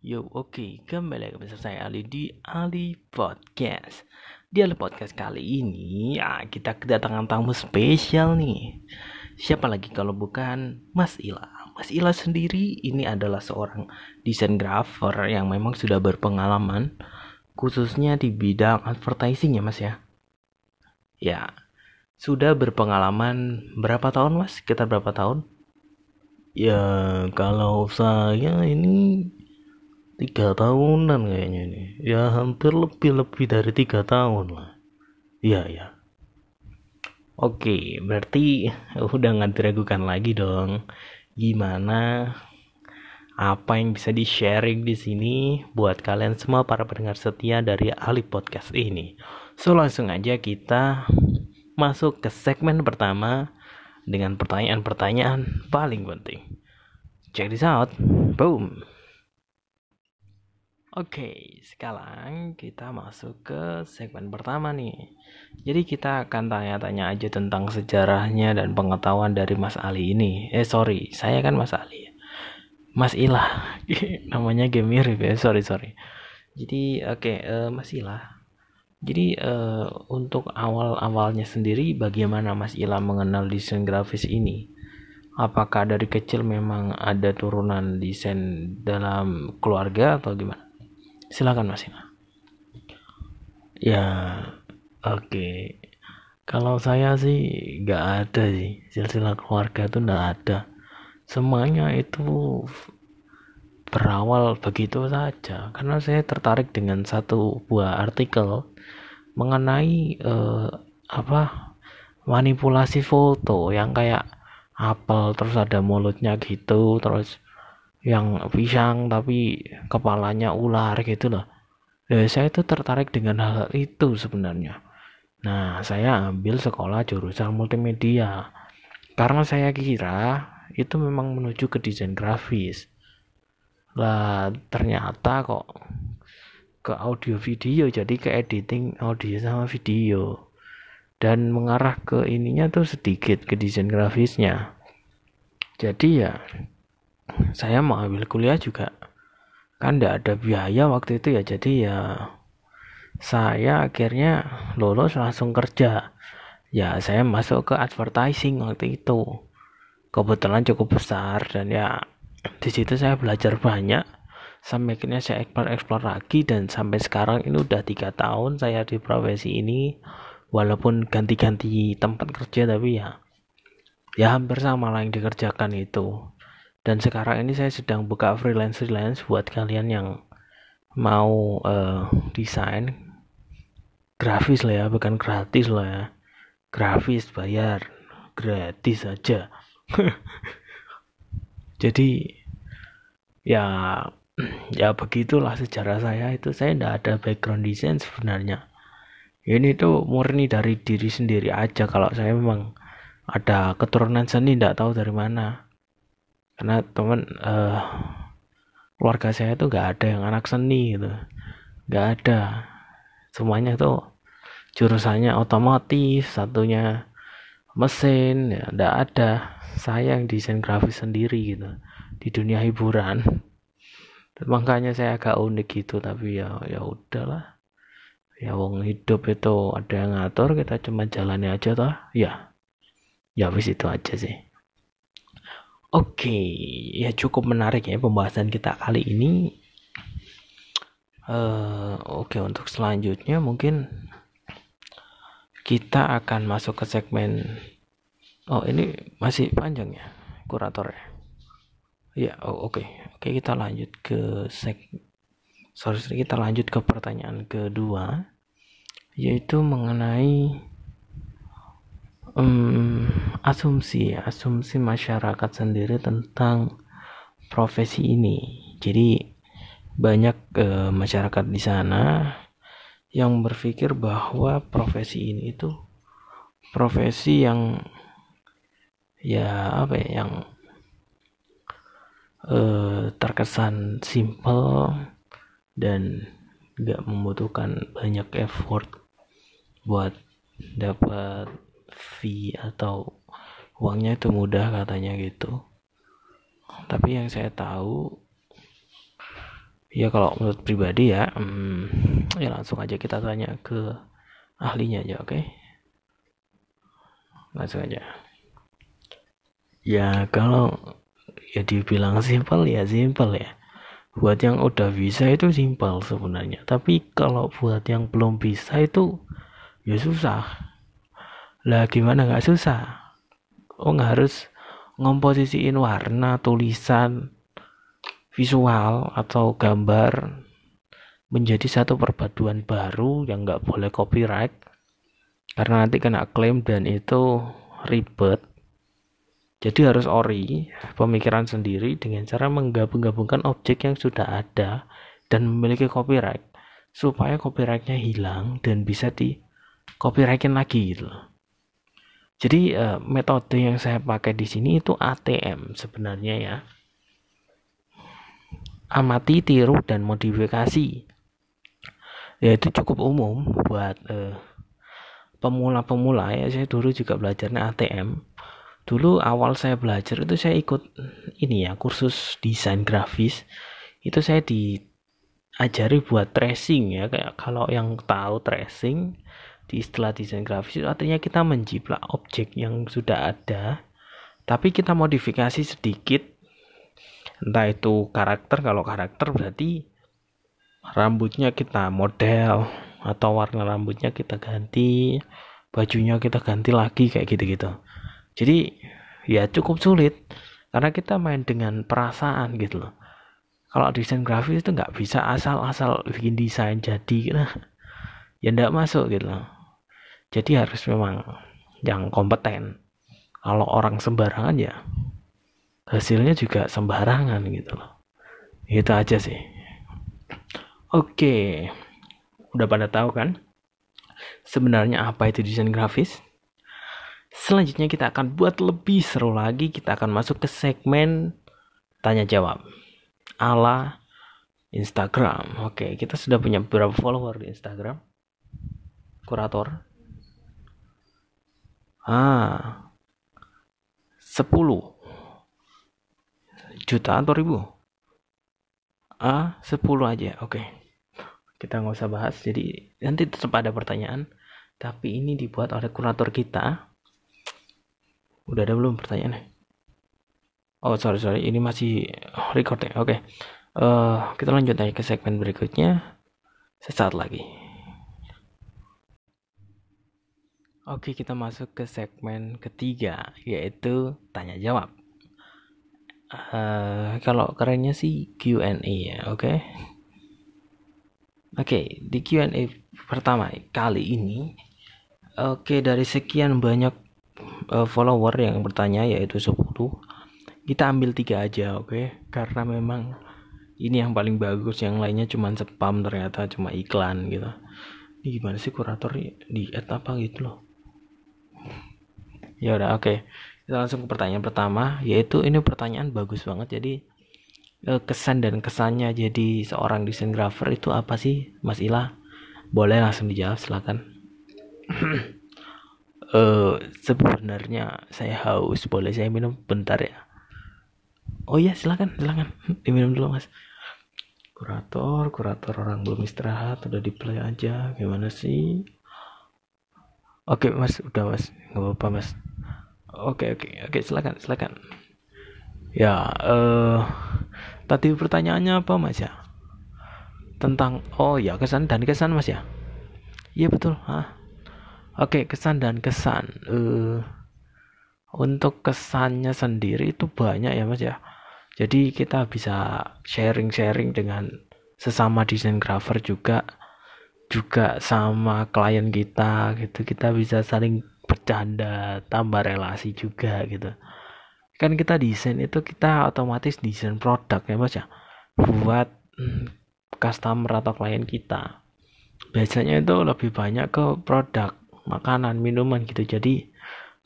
Yo, oke, kembali lagi bersama saya Ali di Ali Podcast. Di Ali Podcast kali ini, ya kita kedatangan tamu spesial nih. Siapa lagi kalau bukan Mas Ila. Mas Ila sendiri ini adalah seorang desain grafer yang memang sudah berpengalaman khususnya di bidang advertising ya Mas ya. Ya, sudah berpengalaman berapa tahun Mas? Kita berapa tahun? Ya, kalau saya ini tiga tahunan kayaknya ini ya hampir lebih lebih dari tiga tahun lah iya ya oke berarti udah nggak diragukan lagi dong gimana apa yang bisa di sharing di sini buat kalian semua para pendengar setia dari Ali Podcast ini. So langsung aja kita masuk ke segmen pertama dengan pertanyaan-pertanyaan paling penting. Check this out. Boom. Oke, sekarang kita masuk ke segmen pertama nih. Jadi kita akan tanya-tanya aja tentang sejarahnya dan pengetahuan dari Mas Ali ini. Eh sorry, saya kan Mas Ali. Mas Ilah, namanya game mirip ya. Sorry sorry. Jadi oke, okay, uh, eh, Mas Ilah. Jadi uh, untuk awal-awalnya sendiri, bagaimana Mas Ilah mengenal desain grafis ini? Apakah dari kecil memang ada turunan desain dalam keluarga atau gimana? Silakan mas Ina. Ya oke. Okay. kalau saya sih nggak ada sih. Silsilah keluarga itu nggak ada. Semuanya itu berawal begitu saja. Karena saya tertarik dengan satu buah artikel mengenai uh, apa manipulasi foto yang kayak apel terus ada mulutnya gitu terus yang pisang tapi kepalanya ular gitu loh. Ya, saya itu tertarik dengan hal itu sebenarnya. Nah saya ambil sekolah jurusan multimedia. Karena saya kira itu memang menuju ke desain grafis. Lah ternyata kok ke audio video jadi ke editing audio sama video. Dan mengarah ke ininya tuh sedikit ke desain grafisnya. Jadi ya saya mau ambil kuliah juga. Kan tidak ada biaya waktu itu ya jadi ya saya akhirnya lulus langsung kerja. Ya saya masuk ke advertising waktu itu. Kebetulan cukup besar dan ya di situ saya belajar banyak. Sampai akhirnya saya explore explore lagi dan sampai sekarang ini udah tiga tahun saya di profesi ini. Walaupun ganti-ganti tempat kerja tapi ya ya hampir sama lah yang dikerjakan itu dan sekarang ini saya sedang buka freelance freelance buat kalian yang mau uh, desain grafis lah ya bukan gratis lah ya. Grafis bayar gratis aja. Jadi ya ya begitulah sejarah saya itu. Saya tidak ada background desain sebenarnya. Ini tuh murni dari diri sendiri aja. Kalau saya memang ada keturunan seni tidak tahu dari mana karena teman uh, keluarga saya tuh gak ada yang anak seni gitu. Gak ada. Semuanya tuh jurusannya otomotif satunya mesin ya ndak ada. Saya yang desain grafis sendiri gitu di dunia hiburan. Dan makanya saya agak unik gitu tapi ya ya udahlah. Ya wong hidup itu ada yang ngatur kita cuma jalani aja toh. Ya ya wis itu aja sih Oke, ya cukup menarik ya pembahasan kita kali ini. Uh, Oke, okay, untuk selanjutnya mungkin kita akan masuk ke segmen. Oh, ini masih panjang ya, kurator ya. Oh, oke, okay. oke okay, kita lanjut ke seg. Sorry, kita lanjut ke pertanyaan kedua, yaitu mengenai um, asumsi asumsi masyarakat sendiri tentang profesi ini. Jadi banyak uh, masyarakat di sana yang berpikir bahwa profesi ini itu profesi yang ya apa ya yang uh, terkesan simple dan gak membutuhkan banyak effort buat dapat fee atau uangnya itu mudah katanya gitu. Tapi yang saya tahu ya kalau menurut pribadi ya hmm, ya langsung aja kita tanya ke ahlinya aja oke? Okay? langsung aja. Ya kalau ya dibilang simpel ya simpel ya. Buat yang udah bisa itu simpel sebenarnya. Tapi kalau buat yang belum bisa itu ya susah lah gimana? Nggak susah. Oh nggak harus ngomposisiin warna tulisan visual atau gambar menjadi satu perpaduan baru yang nggak boleh copyright. Karena nanti kena klaim dan itu ribet. Jadi harus ori pemikiran sendiri dengan cara menggabung-gabungkan objek yang sudah ada dan memiliki copyright supaya copyrightnya hilang dan bisa di copyrightin lagi gitu jadi uh, metode yang saya pakai di sini itu ATM sebenarnya ya amati, tiru, dan modifikasi. Ya itu cukup umum buat eh, pemula-pemula ya. Saya dulu juga belajarnya ATM. Dulu awal saya belajar itu saya ikut ini ya kursus desain grafis. Itu saya diajari buat tracing ya kayak kalau yang tahu tracing di istilah desain grafis itu artinya kita menjiplak objek yang sudah ada tapi kita modifikasi sedikit. Entah itu karakter kalau karakter berarti rambutnya kita model atau warna rambutnya kita ganti bajunya kita ganti lagi kayak gitu-gitu. Jadi ya cukup sulit karena kita main dengan perasaan gitu loh. Kalau desain grafis itu nggak bisa asal-asal bikin desain jadi gitu. ya nggak masuk gitu loh jadi harus memang yang kompeten. Kalau orang sembarangan ya hasilnya juga sembarangan gitu loh. Itu aja sih. Oke udah pada tahu kan sebenarnya apa itu desain grafis? Selanjutnya kita akan buat lebih seru lagi kita akan masuk ke segmen tanya jawab ala Instagram. Oke kita sudah punya beberapa follower di Instagram. Kurator ah 10 juta atau ribu? Ah 10 aja oke. Okay. kita nggak usah bahas jadi nanti tetap ada pertanyaan. Tapi ini dibuat oleh kurator kita. Udah ada belum pertanyaannya? Oh sorry sorry ini masih record ya oke. Okay. uh, eh, kita lanjut aja ke segmen berikutnya. Sesaat lagi Oke, kita masuk ke segmen ketiga, yaitu tanya jawab uh, kalau kerennya sih Q&A ya oke okay? oke okay, di Q&A pertama kali ini oke okay, dari sekian banyak uh, follower yang bertanya yaitu 10 kita ambil tiga aja oke okay? karena memang ini yang paling bagus yang lainnya cuma spam ternyata cuma iklan gitu ini gimana sih kurator di add apa gitu loh ya udah oke. Okay kita langsung ke pertanyaan pertama yaitu ini pertanyaan bagus banget. Jadi eh, kesan dan kesannya jadi seorang desain grafer itu apa sih Mas Ila? Boleh langsung dijawab silakan. Uh, sebenarnya saya haus. Boleh saya minum? Bentar ya. Oh iya silakan silakan. Diminum dulu mas. Kurator kurator orang belum istirahat udah di play aja. Gimana sih oke mas udah mas nggak apa-apa mas Oke oke oke silakan silakan. Ya eh tadi pertanyaannya apa mas ya? Tentang oh ya kesan dan kesan mas ya? Iya betul. Hah? Oke kesan dan kesan. Eh untuk kesannya sendiri itu banyak ya mas ya. Jadi kita bisa sharing-sharing dengan sesama desain grafer juga juga sama klien kita gitu. Kita bisa saling bercanda tambah relasi juga gitu. Kan kita desain itu kita otomatis desain produk ya mas ya? Buat hmm, customer atau klien kita. Biasanya itu lebih banyak ke produk makanan minuman gitu. Jadi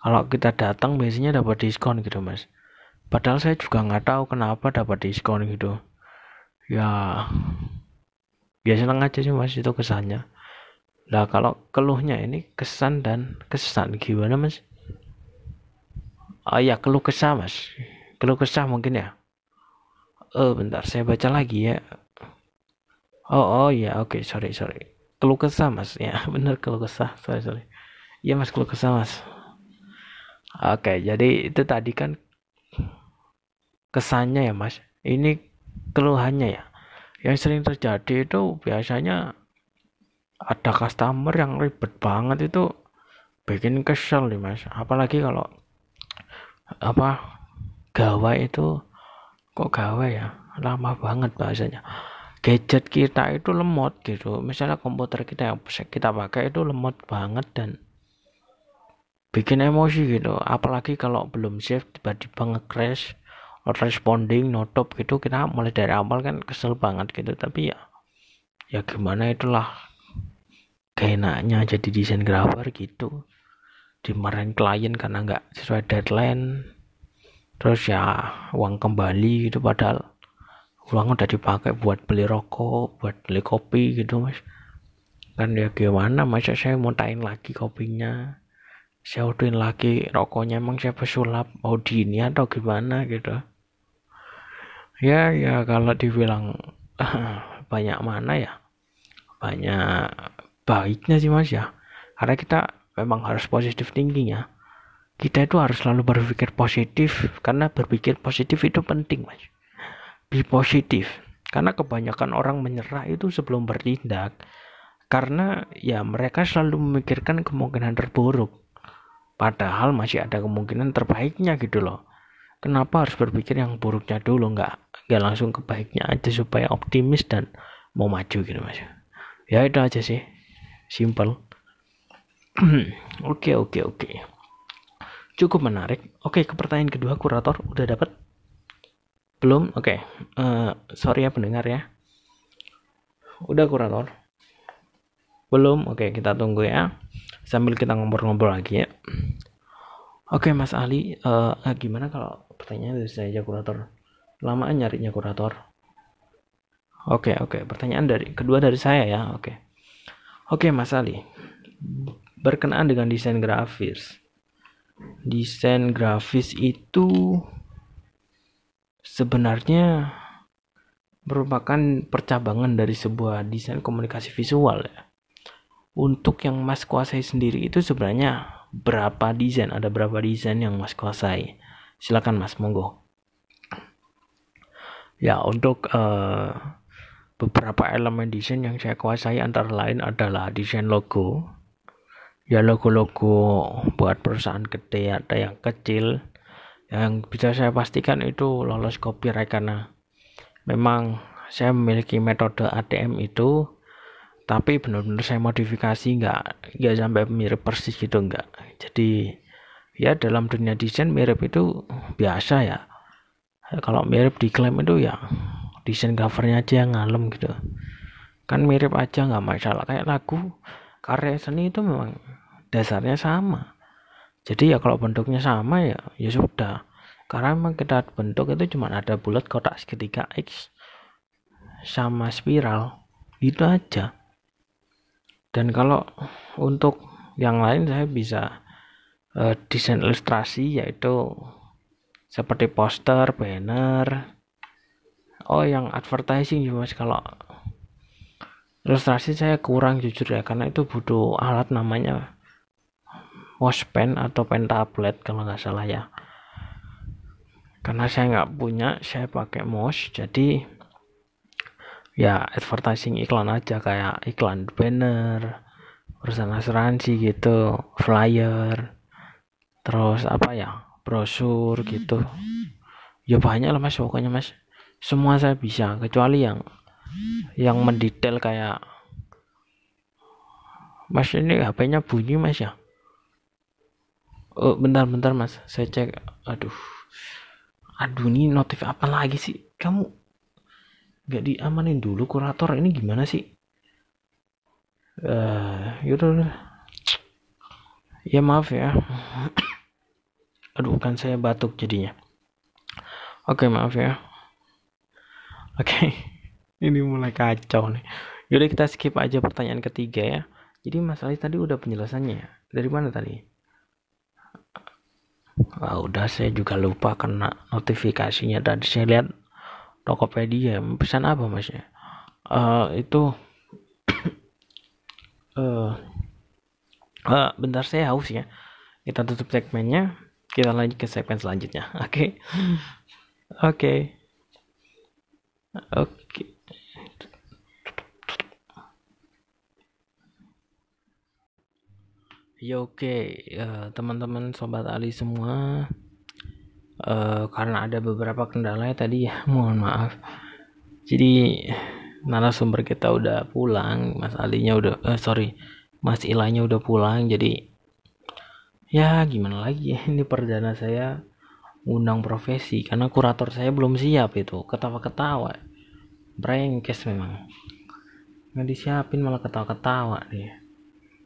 kalau kita datang biasanya dapat diskon gitu mas. Padahal saya juga nggak tahu kenapa dapat diskon gitu. Ya biasa seneng aja sih mas itu kesannya. Nah kalau keluhnya ini kesan dan kesan. Gimana mas? Oh ya keluh kesah mas, keluh kesah mungkin ya. Oh bentar saya baca lagi ya. oh oh ya oke okay, sorry sorry. Keluh kesah mas. Ya bener keluh kesah. Sorry sorry. Iya mas keluh kesah mas. Oke okay, jadi itu tadi kan kesannya ya mas. Ini keluhannya ya yang sering terjadi itu biasanya ada customer yang ribet banget itu bikin kesel nih mas. Apalagi kalau apa gawai itu kok gawai ya? Lama banget bahasanya. Gadget kita itu lemot gitu. Misalnya komputer kita yang kita pakai itu lemot banget dan bikin emosi gitu. Apalagi kalau belum save tiba-tiba nge-crash responding nutup gitu kita mulai dari awal kan kesel banget gitu. Tapi ya ya gimana itulah keenaknya jadi desain grafer gitu. Dimarahin klien karena nggak sesuai deadline. Terus ya uang kembali gitu padahal uang udah dipakai buat beli rokok buat beli kopi gitu mas. Kan ya gimana masa saya mau tain lagi kopinya. Saya udahin lagi rokoknya emang saya pesulap mau di ini atau gimana gitu ya ya kalau dibilang banyak mana ya? Banyak baiknya sih mas ya. Karena kita memang harus positif thinking ya. Kita itu harus selalu berpikir positif karena berpikir positif itu penting mas. Be positif karena kebanyakan orang menyerah itu sebelum bertindak karena ya mereka selalu memikirkan kemungkinan terburuk. Padahal masih ada kemungkinan terbaiknya gitu loh. Kenapa harus berpikir yang buruknya dulu? Nggak nggak langsung ke baiknya aja supaya optimis dan mau maju gitu mas ya itu aja sih simple oke oke oke cukup menarik oke ke pertanyaan kedua kurator udah dapat belum? Oke. Okay. Uh, eh, sorry ya pendengar ya. Udah kurator? Belum? Oke, okay, kita tunggu ya. Sambil kita ngobrol-ngobrol lagi ya. Oke, okay, Mas Ali, uh, gimana kalau pertanyaan saya aja kurator? Lamaan nyarinya kurator. Oke, oke. Pertanyaan dari kedua dari saya ya. Oke. Oke, Mas Ali. Berkenaan dengan desain grafis. Desain grafis itu sebenarnya merupakan percabangan dari sebuah desain komunikasi visual ya. Untuk yang Mas kuasai sendiri itu sebenarnya berapa desain? Ada berapa desain yang Mas kuasai? Silakan Mas, monggo. Ya, untuk uh, beberapa elemen desain yang saya kuasai antara lain adalah desain logo. Ya logo-logo buat perusahaan gede ada yang kecil, yang bisa saya pastikan itu lolos copyright karena memang saya memiliki metode ATM itu tapi benar-benar saya modifikasi nggak nggak sampai mirip persis gitu nggak. Jadi ya dalam dunia desain mirip itu biasa ya kalau mirip diklaim itu ya desain covernya aja yang ngalem gitu. Kan mirip aja nggak masalah. Kayak lagu karya seni itu memang dasarnya sama. Jadi ya kalau bentuknya sama ya ya sudah. Karena memang kita bentuk itu cuma ada bulat kotak segitiga X sama spiral itu aja. Dan kalau untuk yang lain saya bisa uh, desain ilustrasi yaitu seperti poster, banner. Oh yang advertising juga mas kalau ilustrasi saya kurang jujur ya. Karena itu butuh alat namanya mouse pen atau pen tablet kalau nggak salah ya. Karena saya nggak punya saya pakai mouse. Jadi ya advertising iklan aja. Kayak iklan banner perusahaan asuransi gitu flyer. Terus apa ya brosur gitu. Ya banyak lah mas pokoknya mas. Semua saya bisa kecuali yang yang mendetail kayak mas ini HP-nya bunyi mas ya? Oh bentar-bentar mas. Saya cek. Aduh. Aduh ini notif apa lagi sih? Kamu nggak diamanin dulu kurator? Ini gimana sih? Uh, yaudah ya maaf ya aduh kan saya batuk jadinya. Oke maaf ya. Oke ini mulai kacau nih. Yaudah kita skip aja pertanyaan ketiga ya. Jadi masalah tadi udah penjelasannya ya? Dari mana tadi? Wah, udah saya juga lupa kena notifikasinya. Tadi saya lihat Tokopedia. Pesan apa mas ya? Uh, itu uh, uh, bentar saya haus ya. Kita tutup segmennya kita lanjut ke segmen selanjutnya oke oke oke. Ya oke, uh, teman-teman sobat Ali semua, uh, karena ada beberapa kendala ya tadi ya, mohon maaf. Jadi narasumber kita udah pulang, Mas Alinya udah, uh, sorry, Mas Ilanya udah pulang, jadi ya gimana lagi ya, ini perdana saya undang profesi karena kurator saya belum siap itu, ketawa-ketawa, brengkes memang, nggak disiapin malah ketawa-ketawa dia.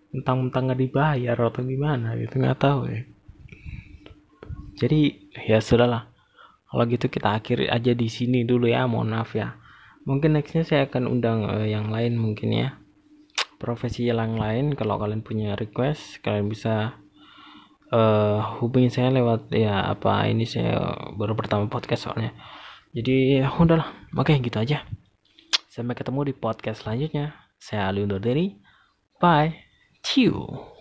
Mentang-mentang nggak dibayar atau gimana gitu nggak tahu ya. Jadi ya sudahlah. Kalau gitu kita akhiri aja di sini dulu ya mohon maaf ya. Mungkin nextnya saya akan undang uh, yang lain mungkin ya. Profesi yang lain kalau kalian punya request kalian bisa uh, hubungi saya lewat ya apa ini saya baru pertama podcast soalnya. Jadi ya udahlah. Oke gitu aja. Sampai ketemu di podcast selanjutnya. Saya Ali undur diri. Bye. 就。